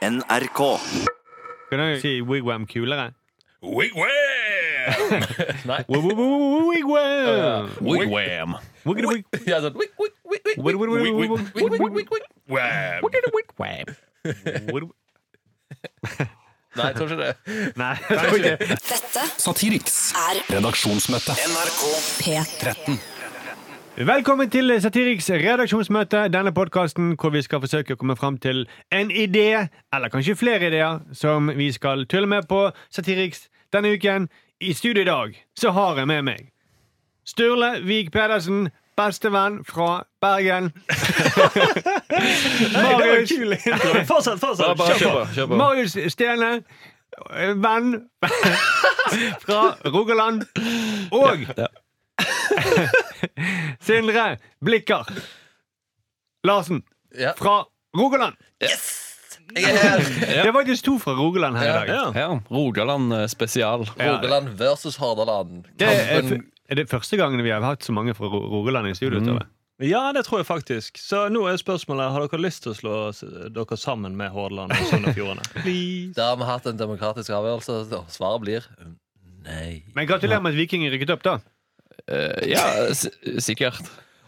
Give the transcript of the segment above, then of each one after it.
NRK. Kan du si wigwam kulere? Wigwam! Nei. Wigwam! Wigwam. Wiggity wig- Ja, sånn, wig, wig, wig, wig, Wig- wig- wig- wig- wig- wig, wig, wig, wig. Wam. wig- Nei, jeg tror ikke det. Nei, jeg tror ikke. Dette Satiriks er redaksjonsmøte. NRK P13. Velkommen til Satiriks redaksjonsmøte. Denne podkasten hvor vi skal forsøke å komme fram til en idé, eller kanskje flere ideer, som vi skal tulle med på Satiriks denne uken. I studio i dag så har jeg med meg Sturle Vik Pedersen, bestevenn fra Bergen. Marius, Fortsett, fortsett. Kjør på. Marius Stene, venn fra Rogaland. Og Sindre Blikker Larsen Ja. fra Rogaland. Jeg er her. Det er faktisk to fra Rogaland her i dag. Ja. Ja, Rogaland eh, spesial. Rogaland versus Hordaland. Det er, Kampen er det første gangen vi har hatt så mange fra Ro- Rogaland i studio? Tove? ja, det tror jeg faktisk. Så nå er spørsmålet Har dere lyst til å slå s- dere sammen med Hordaland og Sogn og Fjordane. Please. Der har vi hatt en demokratisk avgjørelse, og svaret blir nei. Men gratulerer med at Viking rykket opp, da. Eh, ja, s sikkert.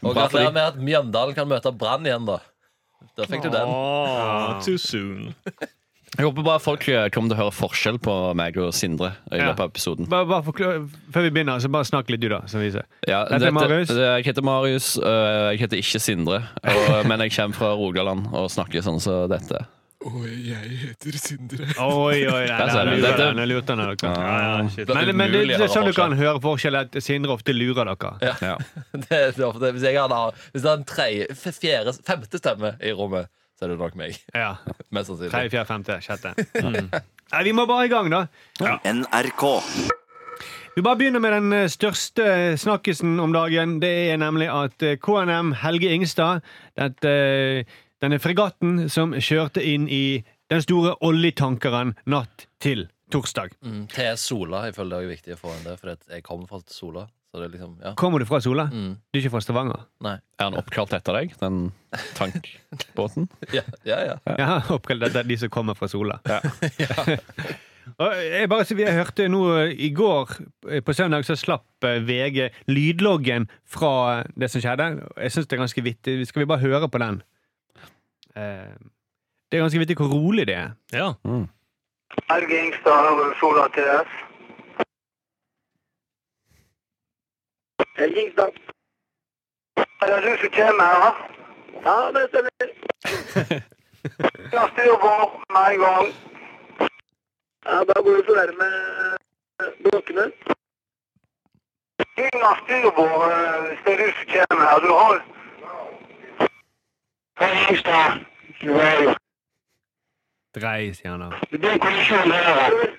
Og for gratulerer de. med at Mjøndalen kan møte Brann igjen, da. Der fikk du den. Åh, too soon. Jeg håper bare folk eh, kommer til å høre forskjell på meg og Sindre i Ja. løpet av episoden. Bare, bare forklar, før vi begynner, så bare snakk litt, du, da. Som vi ser. Ja, Dette er Marius. det- Jeg heter Marius. eh, Jeg heter ikke Sindre. Og, men jeg kommer fra Rogaland og snakker sånn som dette. Oi, oi, nei, Der der du. lurer Dette- han, der lurte dere. Ja, ja, shit. Det er Men, men det, umulig å er høre sånn du kan høre forskjell, at Sindre ofte lurer dere. Ja. Det er ofte, hvis, jeg hadde, hvis det er en tredje, f- fjerde, femte stemme i rommet, så er det nok meg. Ja. Mest sannsynlig. Tredje, fjerde, femte, sjette. Mm. Nei, vi må bare i gang, da. NRK. Vi bare begynner med den eh, største snakkisen om dagen. Det er nemlig at eh, KNM Helge Ingstad, dette, eh, denne fregatten som kjørte inn i den store oljetankeren natt til torsdag. Mm, til Sola. Jeg føler det er viktig å få inn det, for jeg kommer fra Sola. Så det liksom, ja. Kommer du fra Sola? Mm, Du er ikke fra Stavanger? nei. Er han oppkalt etter deg, den tankbåten? Ja, ja. ja. Ja, oppkalt etter de som kommer fra Sola. Og jeg bare, så vi hørte nå eh, I går, eh, på søndag, så slapp eh, VG lydloggen fra det som skjedde. Jeg syns det er ganske vittig. Skal vi bare høre på den? Eh, Det er ganske vittig hvor rolig det er. Ja. Helge Ingstad, Sola TS. Helge Ingstad. Er det du som kommer her? Ja, det stemmer. La styrbord med en gang. Ja, da går du ferdig med blokkene. Ingen av styrbord eh, hvis det er du som kommer her. Du har... Drei, sier han da. Det er kollisjon her.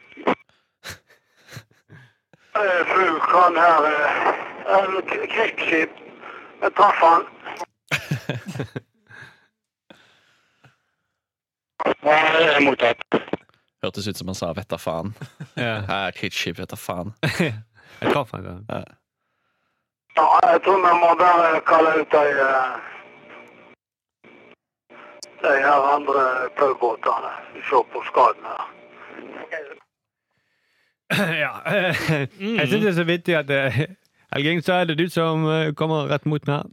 Eh, Fru Kran her eh, en krigsskip. Jeg traff han. Mottatt. Hørtes ut som han sa 'vet da faen'. Ja. Krigsskip, vet da faen. Jeg traff han. da. Ja, jeg tror vi må bare kalle ut eh, de her andre taubåtene. Se på skaden her. ja. eh, Jeg syns det er så vittig at eh, så Ingstad, er det du som eh, kommer rett mot meg?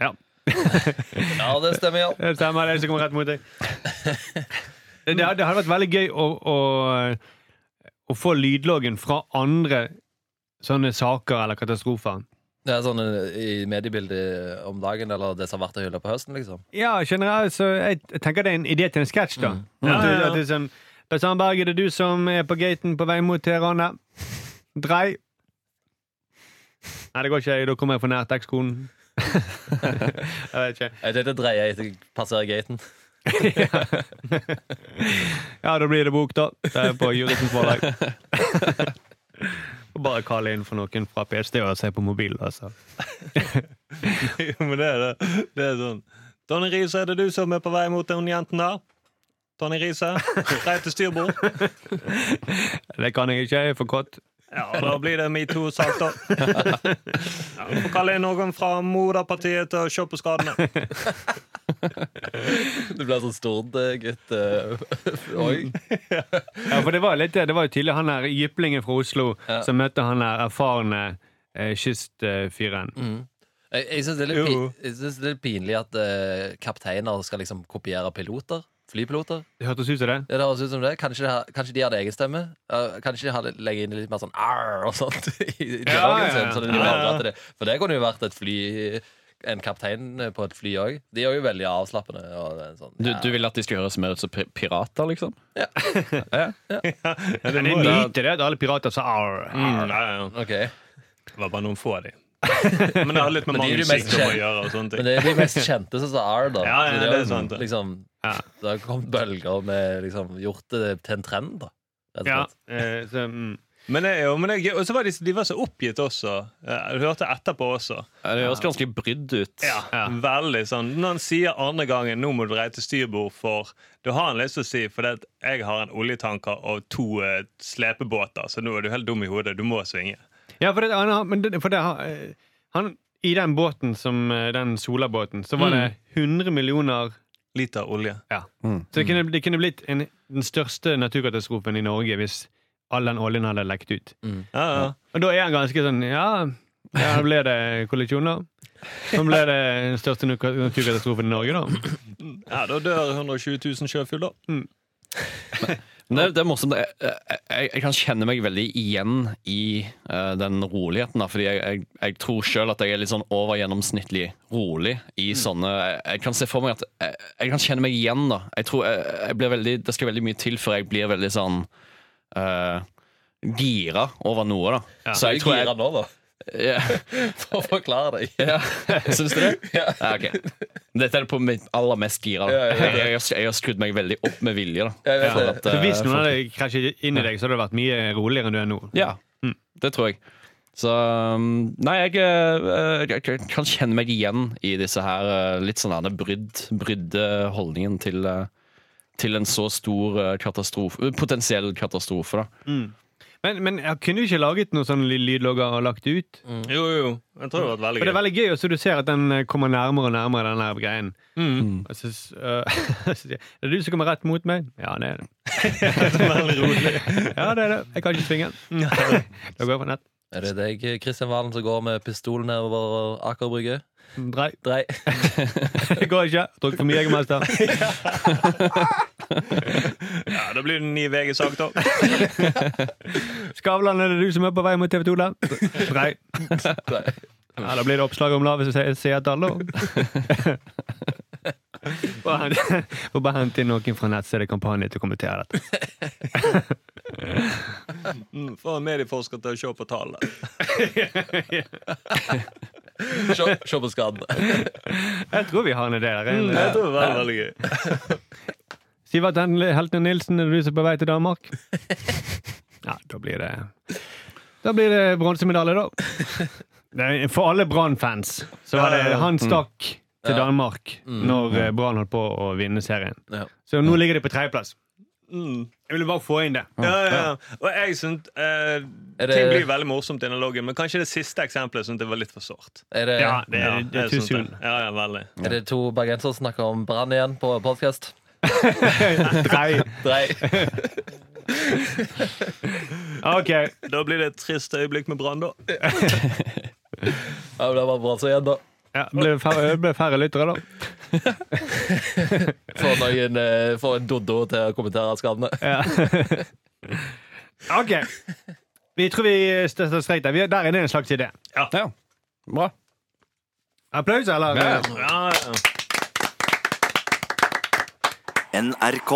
Ja. ja, det stemmer, ja. Det stemmer, det er jeg som kommer rett mot deg. Det, det hadde det hadde vært veldig gøy å, å, å få lydloggen fra andre sånne saker eller katastrofer. Det er sånn eh, i mediebildet om dagen, eller det som har vært å hylle på høsten, liksom. Ja, generelt så jeg tenker det er en idé til en sketsj, da. Ja, det- ja, ja. at det er sånn Lars Arnberg, er det du som er på gaten på vei mot Teheran? der? Drei. Nei, det går ikke. Da kommer jeg for nært ekskonen. jeg vet ikke. Jeg tenkte dreie etter jeg passerer gaten. Ja, da blir det bok, da. Det er på Juristens forlag. Og Bare kalle inn for noen fra PST og se på mobilen, altså. Jo, men det er det. Det er sånn. Tonje Riise, er det du som er på vei mot den jenten der? Tonje Riise, grei til styrbord. Det kan jeg ikke, jeg er for kåt. Ja, da blir det metoo-sak, da. Ja, vi får kalle inn noen fra moderpartiet til å se på skadene. Du ble sånn stordegutt òg. Ja, for det var, litt, det var jo tydelig han her jyplingen fra Oslo Ja. som møtte han der erfarne eh, kystfyren. Mm. Jeg, jeg syns det, det er litt pinlig at eh, kapteiner skal liksom kopiere piloter. Flypiloter. Det hørtes ut som det. Ja, det høres ut som det. Kanskje, de har, kanskje de hadde egen stemme? Uh, kanskje de hadde legge inn litt mer sånn arr og sånt i, i Ja, dialogen ja, sin. Så de Ja, ja. det, for det kunne jo vært et fly en kaptein på et fly òg. De er jo veldig avslappende. Og er sånn, Du, ja. du vil at de skal høres mer ut som pi- pirater, liksom? Ja. ja. Men det er en nyter det Da alle pirater sa arr. Mm, ja, ja. Ok. Det var bare noen få av dem. Men det har litt med Men er mange sykdommer å gjøre. og sånne Men det er de mest kjente som sa arr, da. Ja, ja, Så det er sant. Liksom, Ja. det har kommet bølger med liksom, gjort det til en trend, da. rett og slett. eh, så, mm. Men det jo, men det. Og så var de, de var så oppgitt også. Du hørte etterpå også. Ja, Det høres ganske brydd ut. Ja. Veldig sånn Når han sier andre gangen 'nå må du dreie til styrbord', for du har han lyst til å si For det at jeg har en oljetanker og to eh, slepebåter, så nå er du helt dum i hodet. Du må svinge. Ja, for, det, han, men det, for det, eh, han, I den båten, som eh, den solabåten, så var det 100 millioner Liter olje. Ja. Mm. Så det kunne, det kunne blitt en, den største naturkatastrofen i Norge hvis all den oljen hadde lekt ut. Ja, ja. Og da er han ganske sånn Ja, ja da ble det kolleksjoner. Nå ble det den største naturkatastrofen i Norge, da. ja da dør 120 000 sjøfugler. da. Det, det er morsomt. Jeg, jeg, jeg kan kjenne meg veldig igjen i uh, den roligheten. Da, fordi jeg, jeg, tror sjøl at jeg er litt sånn overgjennomsnittlig rolig i sånne jeg, kan se for meg at jeg, kan kjenne meg igjen. da Jeg tror veldig, Det skal veldig mye til før jeg blir veldig sånn uh, gira over noe. da Så jeg tror gira jeg, nå, da. Ja, For å forklare deg. ja, Syns du det? Ja. Ja, ok. Dette er det på mitt aller mest gira. Da. Ja, ja, ja. Jeg, jeg, har- jeg har skrudd meg veldig opp med vilje. da Jeg vet For det. eh, hvis noen hadde krasjet inn i deg, så hadde det vært mye roligere enn du er nå. Ja, det tror jeg. Så um, Nei, jeg, eh, jeg, jeg kan kjenne meg igjen i disse her eh, litt sånn her brydd, brydde holdningen til, eh, til en så stor eh, katastrofe, potensiell katastrofe. da Men, men jeg kunne du ikke laget noen sånne lydlogger og lagt det ut. Jo, jo. Jeg tror det hadde vært veldig For det er veldig gøy også, du ser at den eh, kommer nærmere og nærmere den her greien. Mm. Og så, s- så sier jeg, er det du som kommer rett mot meg? Ja, det er det. Veldig rolig. Ja, det er det. Jeg kan ikke svinge. Da går jeg på nett. Er det deg, Kristian Valen, som går med pistol nedover Aker Brygge? Drei. Drei. Det går ikke. Drukket for mye Jegermeister. Ja, da blir det en ny VG-sak, da. Skavlan, er det du som er på vei mot TV 2, da? Nei. Ja, da blir det oppslag om Lavet som seertall, da. Bare hent- Får bare hente inn noen fra nettstedet-kampanje til å kommentere dette. Mm, Få en medieforsker til å se på tallene. Se, på skaden. Jeg tror vi har en idé der. Mm, Jeg tror det var veldig gøy. Sivert Heltene Nilsen, er du som er på vei til Danmark? Ja, da blir det Da blir det bronsemedalje, da. Er- For alle Brann-fans så var det han stakk til Danmark Mm. når eh, Brann holdt på å vinne serien. Så nå ligger de på tredjeplass. Mm. Jeg ville bare få inn det. Ja, ja, ja. Og jeg synes eh, Er det- Ting blir veldig morsomt i den loggen, men kanskje det siste eksempelet synes jeg var litt for sårt. Er det, Ja, det Ja, er, det er det. Ja, ja, er det to bergensere som snakker om brann igjen på podkast? Drei. Drei. OK. Da blir det et trist øyeblikk med Brann, da. Ja, men det var bra så igjen, da. Ja, ble det færre, ble færre lyttere, da? Få noen, eh, få en doddo til å kommentere skadene. Ja. OK. Vi tror vi støtter streit der. Der inne er det en slags idé. Ja, bra. Applaus, eller? Ja. Ja, ja. NRK.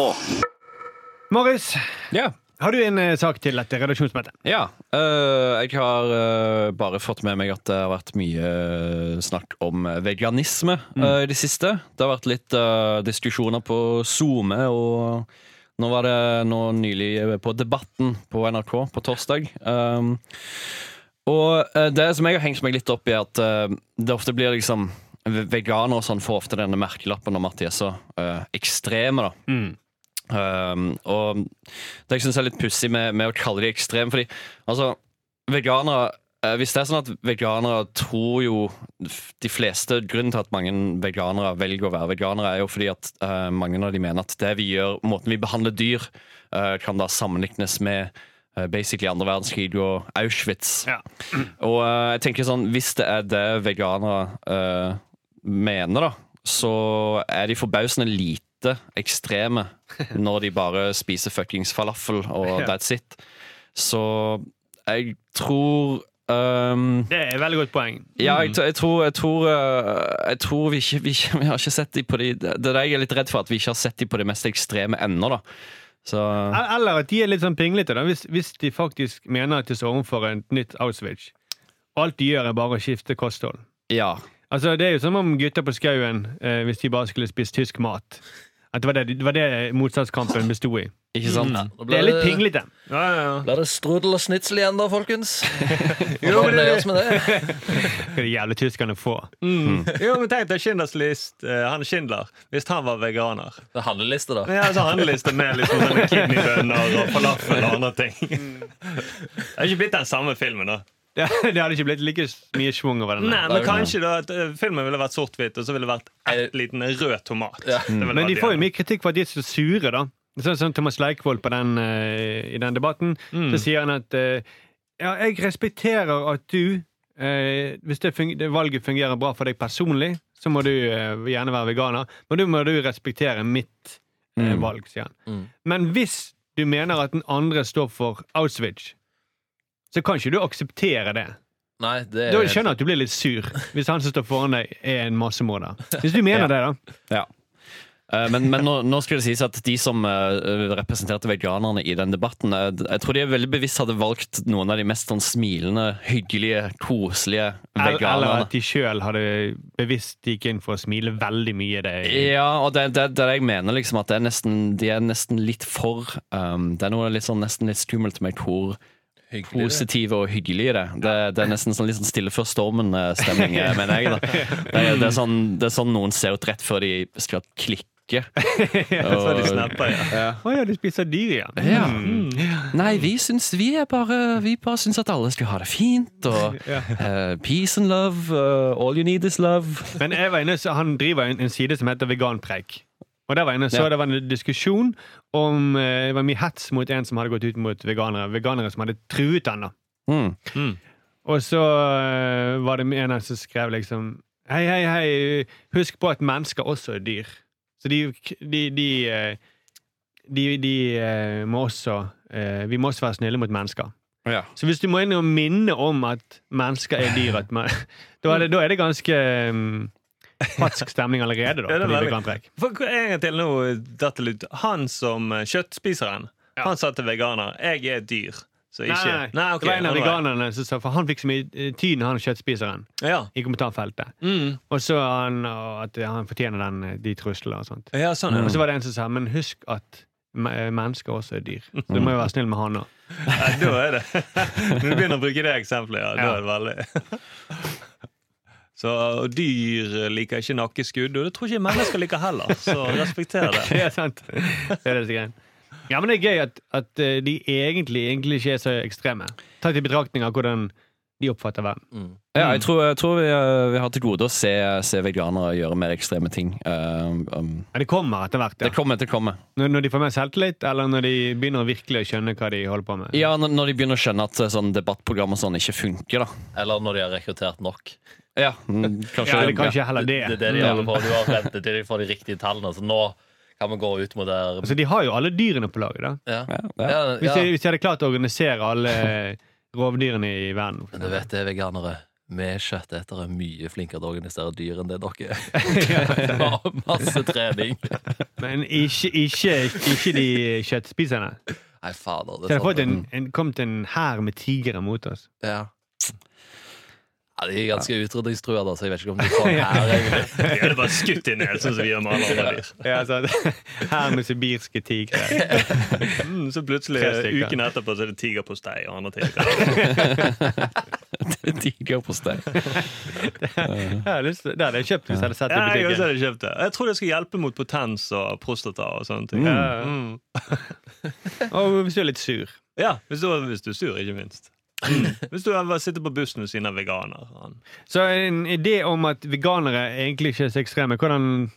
Morris, Ja. har du en eh, sak til dette redaksjonsmøtet? Ja, øh, jeg har øh, bare fått med meg at det har vært mye øh, snakk om veganisme øh, i det siste. Det har vært litt øh, diskusjoner på SoMe, og nå var det nå nylig på Debatten på NRK på torsdag. Um, og øh, det som jeg har hengt meg litt opp i, er at øh, det ofte blir liksom Veganere og sånn får ofte denne merkelappen om at de er så uh, ekstreme, da. Um, og det jeg syns er litt pussig med, med å kalle de ekstreme, fordi altså, veganere Eh, Hvis det er sånn at veganere tror jo De fleste Grunnen til at mange veganere velger å være veganere, er jo fordi at uh, mange av de mener at det vi gjør, måten vi behandler dyr, kan da sammenlignes med basically andre verdenskrig og Auschwitz. Ja. Og uh, jeg tenker sånn, hvis det er det veganere eh, mener, da, så er de forbausende lite ekstreme når de bare spiser fuckings falafel og that's it. Så jeg tror um, Det er et veldig godt poeng. ja, jeg, jeg tror, jeg tror, eh, jeg tror vi, ikke, vi, vi har ikke sett de på de Det er det jeg er litt redd for, at vi ikke har sett de på de mest ekstreme ennå. da. Så Eller at de er litt sånn pinglete, hvis, hvis de faktisk mener at de står overfor et nytt Auschwitz. Alt de gjør, er bare å skifte kosthold. ja. Altså, Det er jo som om gutter på skauen, eh, hvis de bare skulle spist tysk mat. At det var det, det, var det motstandskampen besto i. Ikke sant? Mm. Det er litt pinglete. Ja, ja, ja. Blir det strudel og snitsel igjen da, folkens? Jo, men det- gjøres med det? Hva de jævla tyskerne får. Mm. Jo, men tenk deg Schindlers list. Uh, han Schindler, hvis han var veganer. Det er handleliste, da. Ja, så handleliste med liksom sånne kidneybønner og falafel og andre ting. Det er ikke blitt den samme filmen, da. Det, det hadde ikke blitt like mye schwung over den. Nei, men kanskje da at eh, filmen ville vært sort-hvitt, og så ville det vært en liten rød tomat. Ja. Mm. Men de får jo mye kritikk for at de er så sure, da. Sånn som Thomas Leikvoll på den, uh, i den debatten. Så sier han at uh, ja, jeg respekterer at du uh, Hvis det, funger, det valget fungerer bra for deg personlig, så må du gjerne være veganer. Men da må du respektere mitt Mm. valg, sier han. Mm. Men hvis du mener at den andre står for Auschwitz, så kan ikke du akseptere det. Nei, det er Da skjønner jeg at du blir litt sur hvis han som står foran deg, er en massemorder. Hvis du mener Ja. det, da. Ja. Eh, Men, men nå, nå skal det sies at de som eh, representerte veganerne i den debatten, eh, jeg tror de veldig bevisst hadde valgt noen av de mest sånn smilende, hyggelige, koselige Eller, eller at de sjøl hadde bevisst gikk inn for å smile veldig mye. Det Ja, og det, det, det jeg mener liksom at det er nesten, de er nesten litt for um, Det er noe litt sånn, nesten litt skummelt med hvor. Det. positive og hyggelige det. Det, det er nesten sånn litt sånn stille før stormen-stemning, eh, mener jeg. da det, er- det, er sånn, det er sånn noen ser ut rett før de skal klikke. Så de snapper, ja. Å ja, de spiser dyr, ja. Ja. Mm. Nei, vi syns vi er bare Vi bare syns at alle skal ha det fint, og eh, peace and love, uh, all you need is love. Men jeg var inne, han driver en, en side som heter Veganpreik. Og der var inne, så Ja. Det var en diskusjon om eh, Det var mye hets mot en som hadde gått ut mot veganere. Veganere som hadde truet han da. Mm. Og så eh, var det en som skrev liksom Hei, hei, hei, husk på at mennesker også er dyr. Så de, de, de, eh, de, de eh, må også eh, Vi må også være snille mot mennesker. Ja. Så hvis du må inn og minne om at mennesker er dyr, at man, da, er det, da er det ganske um, hatsk stemning allerede. da Ja, For En gang til nå, datt det. Han som kjøttspiseren, ja. han sa til veganer 'jeg er dyr'. Så Nei, nei, nei. okay. det var en av veganerne som sa For han fikk så mye eh, tyn, han kjøttspiseren, Ja. i kommentarfeltet. Mm. Og så han, at han fortjener den, eh, de truslene og sånt. ja, sånn mm. Og så var det en som sa men husk at mennesker også er dyr. Så du må jo være snill med han òg. Ja, da er det Når du begynner å bruke det eksempelet, ja, da er det veldig Så dyr liker ikke nakkeskudd, og det tror ikke mennesker liker heller. Så respekter det. Det er sant. Det er det. Ja, men det er gøy at, at eh, de egentlig, egentlig ikke er så ekstreme. Tatt i betraktning av hvordan de oppfatter verden. Mm. Ja, jeg tror, jeg tror vi, eh, vi har til gode å se, se veganere gjøre mer ekstreme ting. Um, um, Ja, det kommer etter hvert. det kommer, det kommer. Når, når de får mer selvtillit, eller når de begynner virkelig å skjønne hva de holder på med. Ja, når, når de begynner å skjønne at eh, sånn debattprogram og sånn ikke funker, da. Eller når de har rekruttert nok. Ja, mm, kanskje, Ja, det er kanskje heller det. Det er det de holder på Du har ventet til de får de riktige tallene. Så nå kan vi gå ut mot der Altså, de har jo alle dyrene på laget. da. ja. Ja, ja. Ja, Hvis, jeg, de, hvis de hadde klart å organisere alle rovdyrene i verden. Men du vet det, veganere. Vi kjøttetere er mye flinkere til å organisere dyr enn det dere er. Masse trening. Men ikke, ikke, ikke de kjøttspiserne. Nei, fader. Så Det det er har fått en, en, kommet en hær med tigre mot oss. Ja. Ja, de er ganske utrydningstrua, da, så jeg vet ikke om de får her, egentlig. De hadde bare skutt inn så sånn som vi gjør med alle andre dyr. Ja, hær med sibirske tigre. Mm, så plutselig, Tre stykker. uken etterpå, så er det tigerpostei og andre ting. Tiger på steg. Jeg har lyst til- Det hadde jeg kjøpt hvis jeg hadde sett det Ja, i jeg også butikken. hadde kjøpt det. Jeg tror det skal hjelpe mot potens og prostata og sånne ting. Ja. Mm. Og hvis du er litt sur. Ja, hvis du, hvis du er sur, ikke minst. Hvis du sitter på bussen ved siden av veganer. Sånn. Så en idé om at veganere egentlig ikke er så ekstreme, hvordan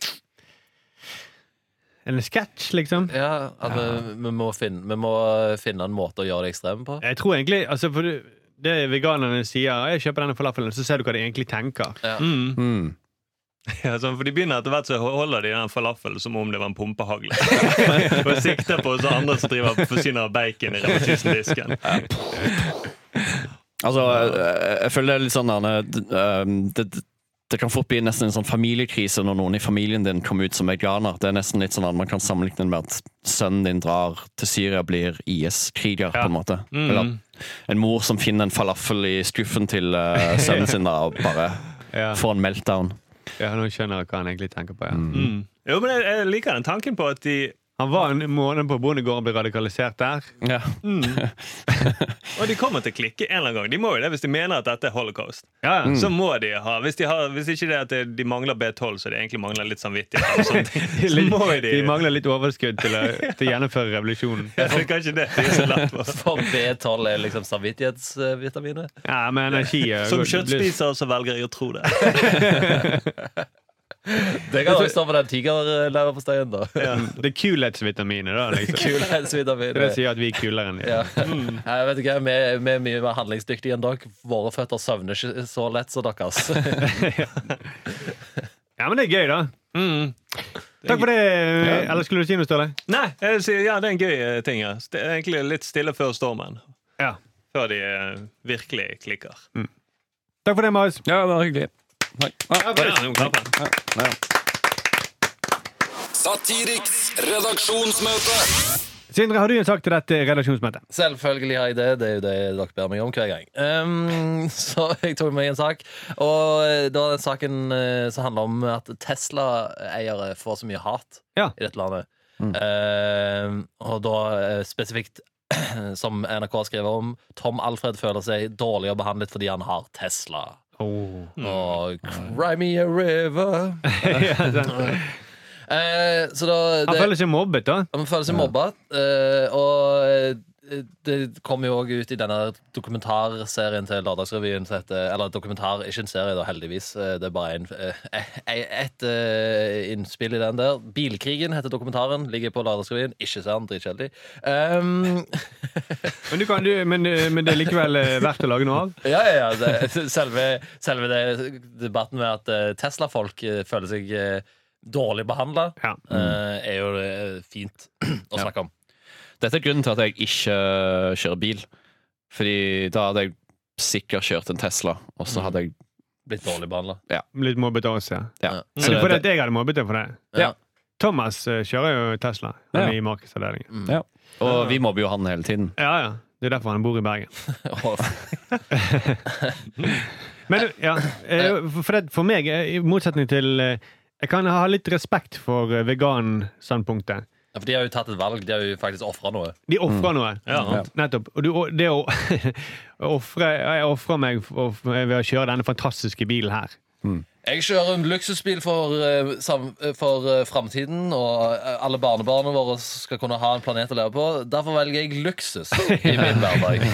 En sketsj, liksom? Ja, at vi, vi, må finne, vi må finne en måte å gjøre det ekstreme på. Jeg tror egentlig altså for det, det veganerne sier 'jeg kjøper denne falafelen', så ser du hva de egentlig tenker. Mm. Mm. Ja, sånn, for de begynner etter hvert så holder de den falafelen som om det var en pumpehagle. og sikter på oss andre som driver forsyner av bacon i repetisendisken. Altså, jeg, jeg føler det er litt sånn der, det, det, det kan fort bli nesten en sånn familiekrise når noen i familien din kommer ut som veganer. Det er nesten litt sånn at Man kan sammenligne det med at sønnen din drar til Syria og blir IS-kriger. på en måte Mm. Eller en mor som finner en falafel i skuffen til uh, sønnen sin da, og bare Ja, får en meltdown. ja Nå skjønner jeg hva han egentlig tenker på. Ja. Mm. Jo, men jeg, jeg liker den tanken på at de Han var en måned på bondegården og ble radikalisert der. Ja. Og de kommer til å klikke en eller annen gang. De må jo det hvis de mener at dette er holocaust. Ja, ja. Så må de ha Hvis, de har, hvis ikke det at de mangler B12, så de egentlig mangler litt samvittighet, så må de, De mangler litt overskudd til å, til å gjennomføre revolusjonen. Ja, det er kanskje det de er så lett for. For B12 er liksom samvittighetsvitaminet. Ja, men energi Som kjøttspiser så velger jeg å tro det. Det kan også stå på den tigerleverposteien, da. Det er kulhetsvitaminet, da. Liksom. Det er det sier at vi er kulere enn ja. Ja. Jeg vet ikke, vi, er- vi er mye mer handlingsdyktige enn dere. Våre føtter søvner ikke så lett som deres. Ja, men det er gøy, da. Mm. Takk for det. Eller skulle du si noe, Ståle? Nei, jeg sier, ja, det er en gøy eh, ting. Ja. Det er egentlig litt stille før stormen. Ja. Før de eh, virkelig klikker. Takk for det, Marius. ja, det var hyggelig. Nei. Ja. Satiriks redaksjonsmøte. Sindre, har du en sak til dette redaksjonsmøtet? Selvfølgelig har jeg det. Det er jo det dere ber meg om hver gang. Um, så jeg tok med meg en sak. Og da er den saken eh, som handler om at Tesla-eiere får så mye hat Ja. i dette landet. Um, og da eh, spesifikt, som NRK skriver om, Tom Alfred føler seg dårligere behandlet fordi han har Tesla. Oh. Oh, Cry me a river. ja. Eh, så da Han føler seg mobbet, da. han føler seg mobba, eh, og eh, det kom jo òg ut i denne dokumentarserien til Lørdagsrevyen heter Eller dokumentar, ikke en serie, da, heldigvis. Eh, Det er bare en, et, et eh, innspill i den der. 'Bilkrigen' heter dokumentaren. Ligger på Lørdagsrevyen. Ikke se den, dritkjedelig. Um, Men, du kan, du, men, men det er likevel eh, verdt å lage noe av? ja, ja, ja. Det, selve, selve det, debatten med at eh, Tesla-folk eh, føler seg eh, dårlig behandla, Ja. er jo eh, fint å snakke om. Dette er grunnen til at jeg ikke kjører bil. Fordi da hadde jeg sikkert kjørt en Tesla, og så hadde jeg Blitt dårlig behandla. Litt mobbet av oss, ja. Ja. Ja. Er det fordi at jeg hadde mobbet deg for det? Ja. Thomas eh, kjører jo Tesla. Han er Ja. i markedsavdelingen. Mm. Ja. Og vi mobber jo han hele tiden. Ja, ja. Det er derfor han bor i Bergen. Men ja, eh, for, det, for meg, eh, i motsetning til eh, Jeg kan ha litt respekt for veganstandpunktet. Ja, for de har jo tatt et valg. De har jo faktisk ofra noe. De ofrer noe. Ja. Nettopp. Og du, det å ofre Jeg ofrer meg ved å kjøre denne fantastiske bilen her. Jeg kjører en luksusbil for, eh, sam- eh, for eh, framtiden, og eh, alle barnebarna våre skal kunne ha en planet å leve på. Derfor velger jeg luksus i min hverdag.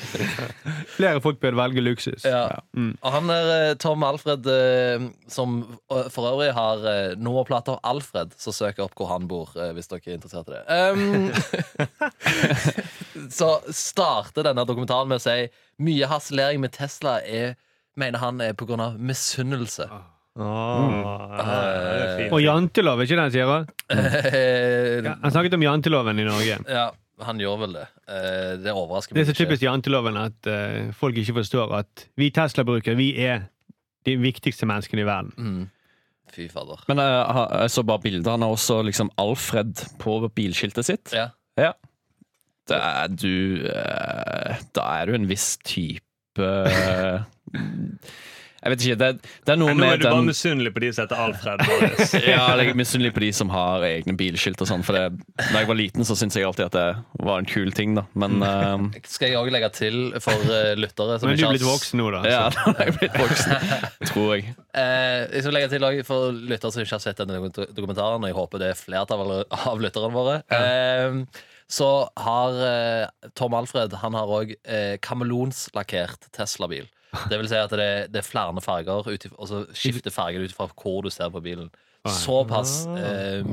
Flere folk bør velge luksus. Ja. Og han er eh, Tom Alfred, eh, som eh, for øvrig har uh, nummerplate av Alfred, så søk opp hvor han bor, eh, hvis dere er interessert i det. Um, så starter denne dokumentaren med å si mye harselering med Tesla er Mener han er av misunnelse. Fint. Og jantelov, er ikke det han sier? Ja, han snakket om janteloven i Norge. ja, han gjør vel det. Eh, det overrasker Det er så typisk janteloven at eh, folk ikke forstår at vi Tesla-brukere vi er de viktigste menneskene i verden. Mm. Fy fader. Men eh, jeg så bare bildet. Han har også liksom Alfred på bilskiltet sitt. Ja. Ja. Det er du Da er du en viss type Jeg vet ikke. Det, det er noe Nå er med du bare misunnelig på de som heter Alfred. Ja, jeg er misunnelig på de som har egne bilskilt og sånn. For det, da jeg var liten, så syntes jeg alltid at det var en kul ting, da. Men eh, Skal jeg òg legge til for uh, lyttere som Men du er blitt voksen nå, da. ja, jeg da er jeg blitt voksen, tror jeg. Eh, jeg skal legge til også for lyttere som ikke har sett denne dokumentaren, og jeg håper det er flertallet av lytterne våre. Eh, så har eh, Tom Alfred Han har òg kameleonslakkert Tesla-bil. Det vil si at det, det er flere farger, og så skifter fargen ut fra hvor du ser på bilen. Såpass eh,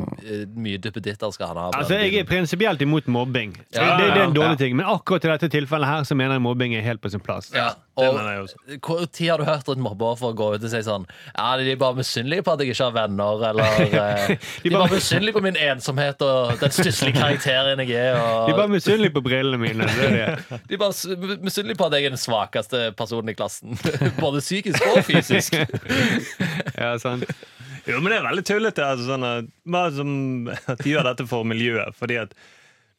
mye duppeditter skal han ha. Altså, Jeg er prinsipielt imot mobbing. Ja, det, det er en dårlig ja. ting Men akkurat i dette tilfellet her så mener jeg mobbing er helt på sin plass. ja, og tid har du hørt et mobbeoffer gå ut og si sånn Ja, de er bare misunnelige på at jeg ikke har venner, eller eh, De er bare misunnelige på min ensomhet og den stusslige karakteren jeg er. Og, De er bare misunnelige på brillene mine. Det er det. De er bare misunnelige på at jeg er den svakeste personen i klassen. Både psykisk og fysisk. Ja, sant. Jo, men det er veldig tullete. Altså, sånn at, som, at de gjør dette for miljøet. Fordi at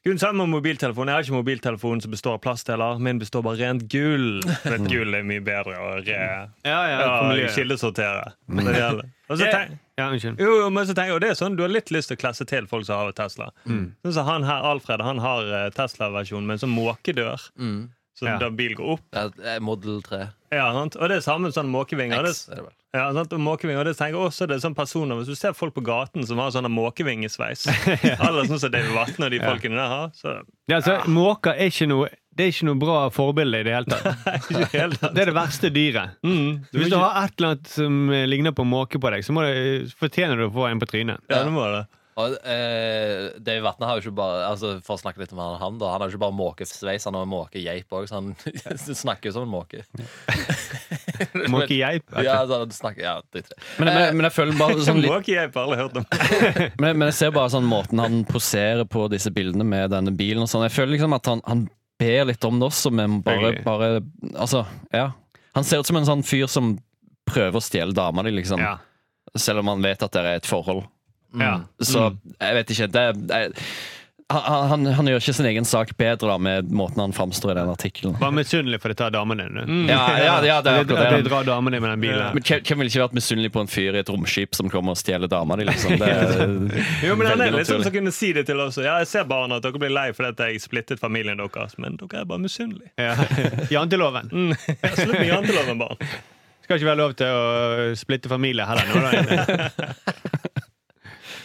Gud, sammen med mobiltelefon. Jeg har ikke mobiltelefon som består av plastdeler. Min består bare rent gull. For et gull er mye bedre å re, Ja, ja, ja, kildesortere. Og så tenk, Ja, jo, jo, men så tenker jeg, det er sånn, Du har litt lyst til å klesse til folk som har Tesla. Mm. Så han her, Alfred han har eh, Tesla-versjon med en sånn måkedør. Mm. Så Ja. da bilen går opp. Ja, eh, Model 3 Ja, sant? Og det er samme sånn måkevinger. Det, X er det vel. ja, sant? Og måkevinger, det tenker jeg også det er sånn personer Hvis du ser folk på gaten som har sånne måkevingesveis Eller sånn som David Vatne og de folkene der har, så Ja, altså, Måker er ikke noe det er ikke noe bra forbilde i det hele tatt. Det er det verste dyret. mm, Hvis du har et eller annet som eh, ligner på måke på deg, så det, fortjener du å få en på trynet. Ja, det må det. Og eh, Dave Vatne har jo ikke bare Altså For å snakke litt om han, han da Han har jo ikke bare måkesveis, han har måkegeip òg, så han snakker jo som en måke. Måkegeip. Ja, så snakker, ja, i det. Men, men, men jeg føler bare sånn litt Måkegeip har alle hørt om. men, men jeg ser bare sånn måten han poserer på disse bildene med denne bilen og sånn. Jeg føler liksom at han, han ber litt om det også, men bare, bare Altså, ja. Han ser ut som en sånn fyr som prøver å stjele dama di, liksom. Ja. Selv om han vet at det er et forhold. Ja. Så jeg vet ikke. Det, jeg, han, han, han gjør ikke sin egen sak bedre da med måten han framstår i den artikkelen. Var misunnelig for å tar damen din. du. Ja, ja, ja, det er At akkurat de det. drar damen din med den bilen. Men Hvem ville ikke vært misunnelig på en fyr i et romskip som kommer og stjeler dama di, liksom? Det er Jo, men han er litt sånn som kunne si det til oss. Ja, jeg ser barna at dere blir lei fordi jeg splittet familien deres, men dere er bare misunnelige. Ja. Janteloven. Mm. Slutt med janteloven, barn. Skal ikke være lov til å splitte familie heller. Nå, da.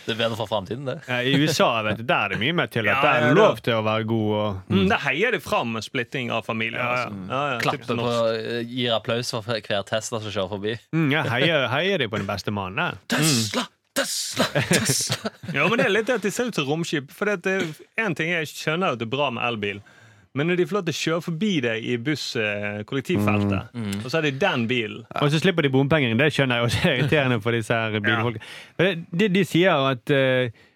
Det er bedre for framtiden, det. Ja, I USA vet du, der er det mye mer til at Ja, det er lov til å være god. Og, Mm, der heier de fram med splitting av familier. Ja, ja. Altså. Ja, ja, på, eh, Gir applaus for hver Tesla som kjører forbi. mm, ja, heier, heier de på den beste mannen. Tesla! Tesla! Tesla! Ja, men det er litt det at de ser ut som romskip. For det er en ting jeg skjønner at det er bra med elbil. Men når de får lov til å kjøre forbi deg i buss-kollektivfeltet, og så er det den bilen Og så slipper de bompenger. Det skjønner jeg også er irriterende for disse her bilfolkene. Ja. De, de sier at uh,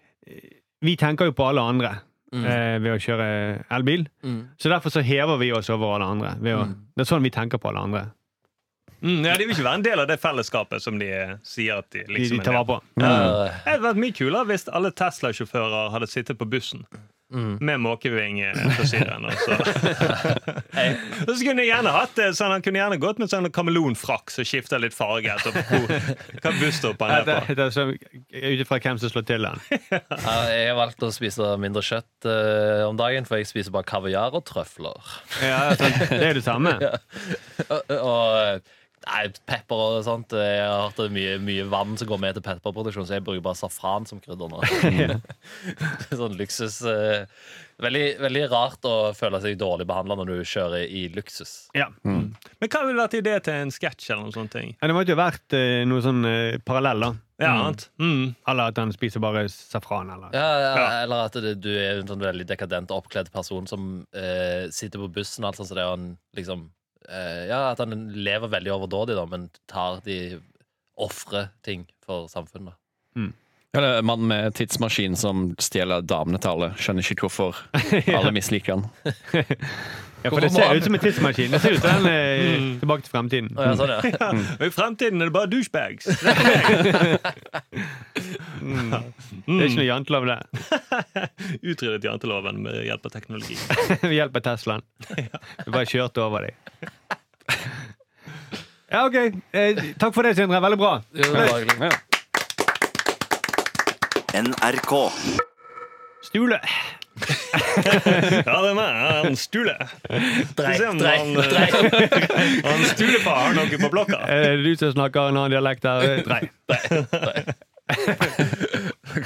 vi tenker jo på alle andre uh, ved å kjøre elbil. Mm. Så derfor så hever vi oss over alle andre. Ved å, Det er sånn vi tenker på alle andre. mm, ja, De vil ikke være en del av det fellesskapet som de eh, sier at de De, liksom de de tar vare på. Ja. Eh, Det hadde vært mye kulere hvis alle Tesla-sjåfører hadde sittet på bussen. Med måkevingfrisyren. på så. og så kunne jeg gjerne hatt det sånn, Han kunne gjerne gått med sånn kameleonfrakk som skifter litt farge etter hva busstopp han er det, på. så, Ut ifra hvem som slår til. Ja, Jeg har valgt å spise mindre kjøtt uh, om dagen, for jeg spiser bare kaviar og trøfler. Ja, altså, det er det samme. Og, og nei, pepper og sånt. Jeg har er mye, mye vann som går med til pepperproduksjon, så jeg bruker bare safran som krydder nå. sånn luksus eh, veldig, veldig rart å føle seg dårlig behandla når du kjører i luksus. Ja. Men hva ville vært idé til en sketsj eller noen sånne ting? Ja, det måtte jo vært eh, noe sånn eh, parallell, da. Ja, annet. Mm. Eller at han spiser bare safran. Eller. Ja, ja, Ja. Eller at det, du er en sånn veldig dekadent oppkledd person som eh, sitter på bussen, og alt sånt, så det er han liksom eh, Ja, at han lever veldig overdådig, da, men tar de ofre ting for samfunnet. Ja, det er en mann med tidsmaskin som stjeler damene til alle. Skjønner ikke hvorfor alle misliker han. Ja, for det ser ut som en tidsmaskin. Det ser ut som den eh, Tilbake til fremtiden. Å, ja, sånn, ja. Og I fremtiden er det bare douchebags. Det er ikke noe jantelov der. Utryddet janteloven med hjelp av teknologi. Ved hjelp av Teslaen. Vi bare kjørte over deg. Ja, OK. Eh, takk for det, Sindre. Veldig bra. Ja, det. NRK. Stule. Ja, det er meg. Han Stule. Dreik, dreik, han, eh, drei. Han Stulefar har noe på blokka. Er det du som snakker en annen dialekt her? Drei.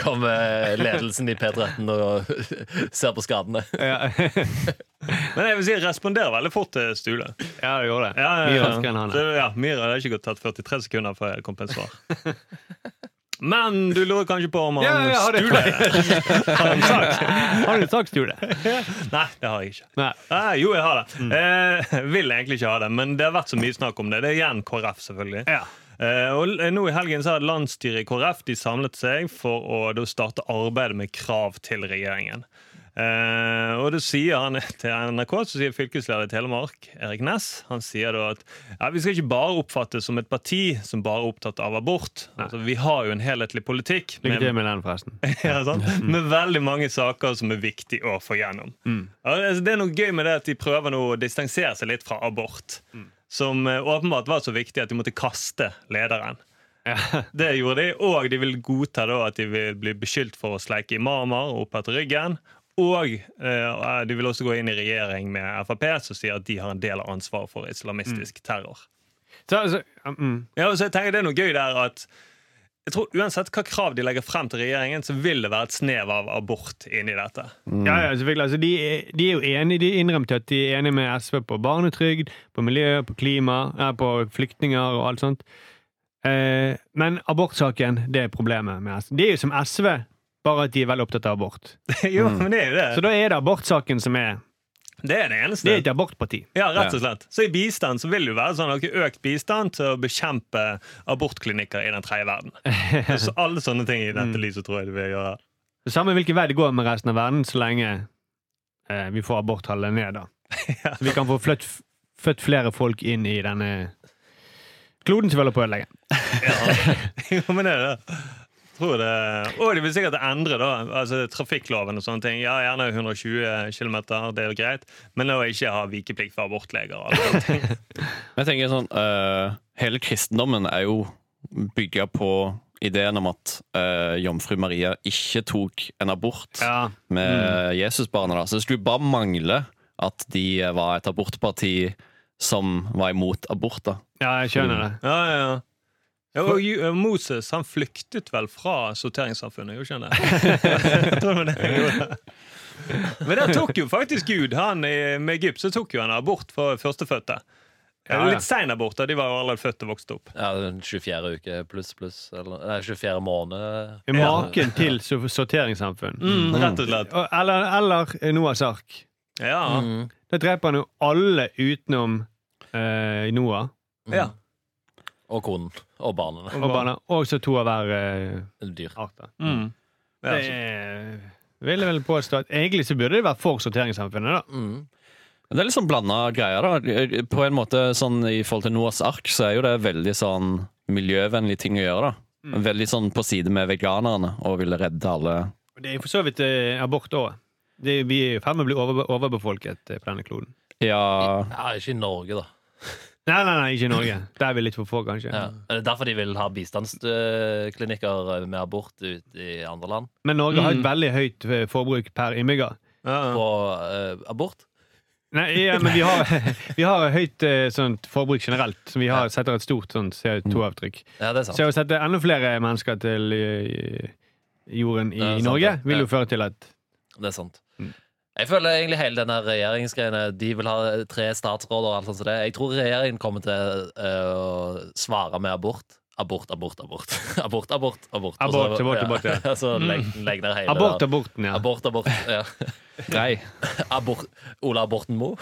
kommer ledelsen i P13 og ser på skadene. Ja, Men jeg vil si, jeg responderer veldig fort til Stule. ja det gjorde det. Ja, ja, Mye ja. raskere enn han. Er. ja, Myra det har ikke gått tatt 43 sekunder før jeg kom på et svar. Men du lurer kanskje på om han Ja, ja, har Stule har en sagt, Har du sagt Stule? Nei, det har jeg ikke. Ah, jo, jeg har det. Mm. Eh, vil egentlig ikke ha det, men det har vært så mye snakk om det. Det er igjen KrF, selvfølgelig. Ja. Eh, og nå i helgen så har landsstyret i KrF de samlet seg for å starte arbeidet med krav til regjeringen. Eh, og det sier han til NRK, så sier fylkesleder i Telemark, Erik Næss, han sier da at ja, vi skal ikke bare oppfattes som et parti som bare er opptatt av abort. Altså, vi har jo en helhetlig politikk. Lykke til med den, forresten. ja, sant? Med veldig mange saker som er viktig å få gjennom. Mm. det det er noe gøy med det at de prøver nå å distansere seg litt fra abort. Som eh, åpenbart var så viktig at de måtte kaste lederen. Det gjorde de, Og de vil godta da at de vil bli beskyldt for å sleike imamer opp etter ryggen. Og eh, de vil også gå inn i regjering med Frp, som sier at de har en del av ansvaret for islamistisk terror. Så, så, mm. Ja, så jeg tenker Det er noe gøy der at jeg tror Uansett hva krav de legger frem til regjeringen, så vil det være et snev av abort inni dette. Ja, ja, selvfølgelig. Altså, de, de er jo enige, de innrømte at de er enige med SV på barnetrygd, på miljø, på klima, ja, på flyktninger og alt sånt. Eh, men abortsaken, det er problemet med SV. De er jo som SV, bare at de er veldig opptatt av abort. jo, men det er jo det. Så da er det abortsaken som er Det er det eneste. Det er et abortparti. Ja, rett og slett. Så i bistand så vil det jo være sånn at økt bistand til å bekjempe abortklinikker i den tredje verden. Så alle sånne ting i dette lyset tror jeg det vil gjøre. Det samme hvilken vei det går med resten av verden, så lenge eh, vi får aborttallet ned, da. Så vi kan få flytt, født flere folk inn i denne kloden som vi holder på å ødelegge. Jo, men det er det. Tror det. Og de vil sikkert endre da, altså trafikkloven og sånne ting. Ja, Gjerne 120 km, det er jo greit. Men å ikke ha vikeplikt for abortleger. og ting. Jeg tenker sånn uh, Hele kristendommen er jo bygga på ideen om at uh, jomfru Maria ikke tok en abort Ja. med Jesusbarnet. da. Så det skulle bare mangle at de var et abortparti som var imot abort. da. ja, jeg skjønner det. Ja, ja, ja. Og Moses han flyktet vel fra sorteringssamfunnet, gjorde han det? Men der tok jo faktisk Gud han Med Egypt så tok jo han abort for førstefødte. Ja, ja. Litt sein abort, da. De var jo allerede født og vokst opp. Ja, den 24 uke pluss pluss. Eller, nei, 24 måned. Maken til so- sorteringssamfunn. Mm, rett og slett. Og- Eller, eller Noahs ark. Ja. Mm. Da dreper han jo alle utenom eh, Noah ja. Og konen. Og barna. og barna. Og så to av hver uh, Dyr. art. Mm. Det, Det er, vil jeg vel påstå at Egentlig så burde det vært for sorteringssamfunnet, da. Mm. Det er litt sånn blanda greier. da. På en måte, sånn I forhold til Noahs ark, så er jo det veldig sånn miljøvennlig ting å gjøre. da. Veldig sånn på side med veganerne og ville redde alle. Det er for så vidt eh, abort òg. Vi er i ferd med å bli over, overbefolket eh, på denne kloden. Ja, Ja, ikke i Norge, da. Nei, nei, nei, ikke i Norge. Der er vi litt for få, kanskje. Ja. Er det derfor de vil ha bistandsklinikker med abort ut i andre land? Men Norge har et veldig høyt eh, forbruk per innbygger. Ja. På uh, abort? Nei, ja, men vi har, vi har høyt eh, sånt forbruk generelt. Så vi har, setter et stort sånt CO2-avtrykk. Ja, det er sant. Så å sette enda flere mennesker til eh, jorden i, Norge vil jo føre til at Det er sant. Mm. Jeg føler egentlig hele denne regjeringsgreiene De vil ha tre statsråder og alt sånt som det. Jeg tror regjeringen kommer til eh, å svare med abort. Abort, abort, abort. abort, abort, abort. Abort, Også, Abort, abort, abort, ja. Mm. Så legg, legg ned hele abort, aborten, ja. Abort, abort. Ja. Nei. abort. Ola Borten Moe.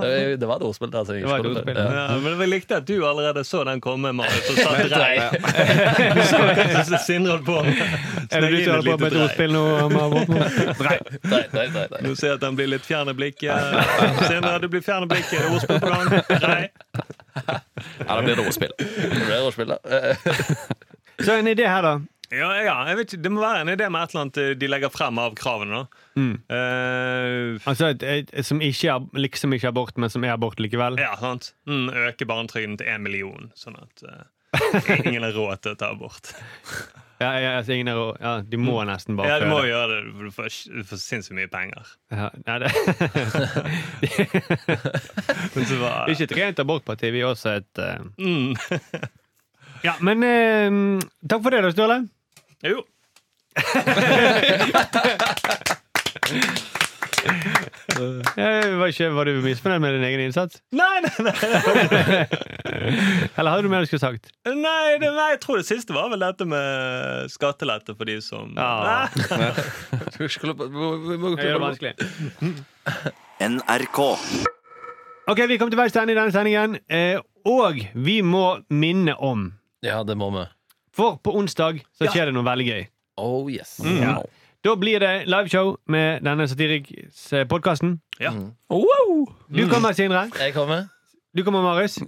Det det var et ordspill der. Det var et ordspill. Ja. Ja, men jeg likte at du allerede så den komme, Marius, og satt drei. Drei. Du så Sindre på med. Er det du som holder på med et ordspill nå? nei, nei. Nå ser jeg at han blir litt fjern i blikket. Sindre, du blir fjern i blikket. Er det ordspill på gang? Drei. Ja, da blir det ordspill. Det blir ordspill, da. Så en idé her, da. Ja, ja, jeg vet ikke, Det må være en idé med et eller annet eh, de legger frem av kravene. da. Mm. Uh, Altså et, et, Som ikke er, liksom ikke er abort, men som er abort likevel. ja, sant? Mm, øke barnetrygden til én million, sånn at uh, ingen har råd til å ta abort. Ja, ja, altså, ingen er, råd. ja, de må nesten bare Ja, de må gjøre det, for du får, får sinnssykt mye penger. Ja, nei, det. Var, ikke et rent abortparti, vi er også et uh... mm, Ja, men eh, takk for det, da, Sturle. Jo. Var, ikke, var du misfornøyd med din egen innsats? Nei, nei, nei, Eller hadde du mer du skulle sagt? nei, det, nei, jeg tror det siste var vel dette med skattelette for de som Ja. Det er vanskelig. NRK. Ok, Vi kom til veis ende i denne sendingen, eh, og vi må minne om Ja, det må vi. For på onsdag så skjer det noe veldig gøy. Oh yes. Ja. Da blir det liveshow med denne Satiriks-podkasten. Ja. Du kommer, Sindre. Jeg kommer. Du kommer, Marius.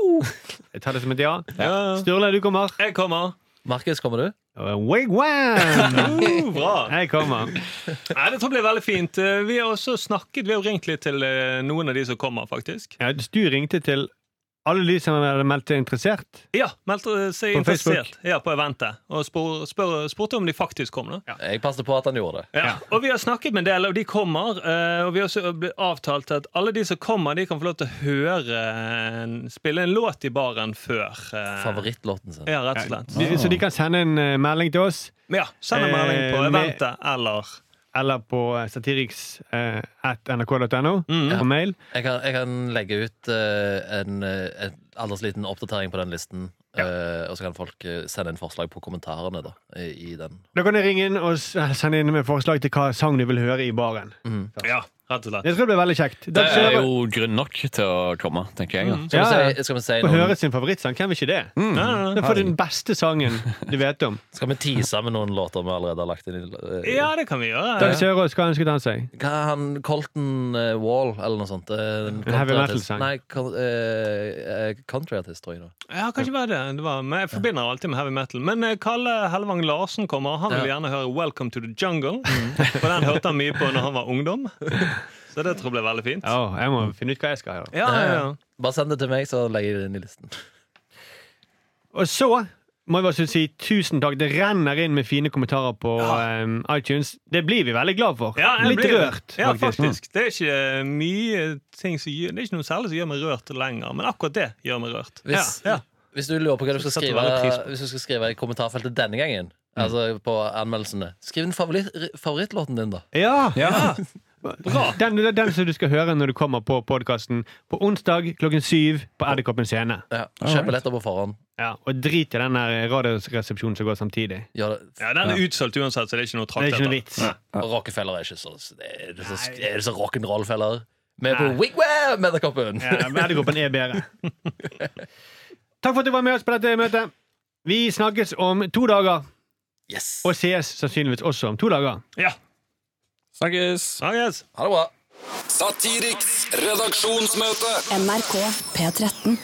Jeg tar det som et ja. Ja. Sturle, du kommer. Jeg kommer. Markus, kommer du? Wigwam! Uh, bra. Jeg kommer. Nei, det tror jeg blir veldig fint. Eh, Vi har også snakket, vi har ringt litt til eh, noen av de som kommer, faktisk. Ja, du ringte til alle de som hadde meldt seg interessert. Ja, meldte seg På interessert ja, på eventet og spør, spør, spurte om de faktisk kom. da. Jeg passet på at han gjorde det. Ja. Og vi har snakket med en del, og de kommer. eh, Og vi har også blitt avtalt at alle de som kommer, de kan få lov til å høre spille en låt i baren før. eh, Favorittlåten sin. Ja, rett og slett. Ja. så de kan sende en eh, melding til oss, Ja, Send en melding på Eh, eventet eller eller på eh, mm. på mail. Jeg kan, jeg kan legge ut eh, en, en alders liten oppdatering på den listen. eh, og så kan folk eh, sende inn forslag på kommentarene da, i, i den. Da kan dere ringe inn og sende inn med forslag til hva sang du vil høre i baren. Ja, rett og slett. Jeg tror det blir veldig kjekt. Det er jo grunn nok til å komme, tenker jeg. Mm. Skal vi ja. si, skal vi si Få høre sin favorittsang. Hvem vil ikke det? Ja, ja, Det er den beste sangen du vet om. Skal vi tease med noen låter vi allerede har lagt inn? i ja, det kan vi gjøre. Dag Sørås, hva ønsket han seg? Hva er han Colton uh, Wall, eller noe sånt? Uh, heavy metal-sang. Nei, eh, eh, countryartist, tror jeg. da Ja, kanskje være det. det var, men jeg forbinder alltid med heavy metal. Men eh, Kalle Hellevang Larsen kommer. Han vil gjerne høre 'Welcome to the Jungle'. For den hørte han mye på når han var ungdom. Så det tror jeg blir veldig fint. Ja, jeg må finne ut hva jeg skal gjøre. Ja, ja, ja. Bare send det til meg, så legger jeg det inn i listen. Og så må jeg bare si tusen takk. Det renner inn med fine kommentarer på Ja. um, iTunes. Det blir vi veldig glad for. Ja, Litt blir- rørt, Ja, faktisk. faktisk. Det er ikke mye ting som gjør, Det er ikke noe særlig som gjør meg rørt lenger, men akkurat det gjør meg rørt. Hvis, Ja, ja. hvis du lurer på hva du skal skrive. Hvis du skal skrive i kommentarfeltet denne gangen, altså på anmeldelsene, skriv den favoritt, favorittlåten din, da. Ja! Ja. Den, den, den som du skal høre når du kommer på podkasten på onsdag klokken syv på Edderkoppen scene. Ja, Kjøp billetter på forhånd. Ja, og drit i den der radioresepsjonen som går samtidig. Det. ja, Den er utsolgt uansett, så det er ikke noe Det trakt er etter. Og Rockefeller er ikke så Er det så, er det så rock'n'roll-feller? Vi er på Wigwam, Edderkoppen! Ja, Edderkoppen er bedre. Takk for at du var med oss på dette møtet. Vi snakkes om to dager, Yes! og sees sannsynligvis også om to dager. Ja. Snakkes! Snakkes. Ha det bra. Satiriks redaksjonsmøte. NRK P13.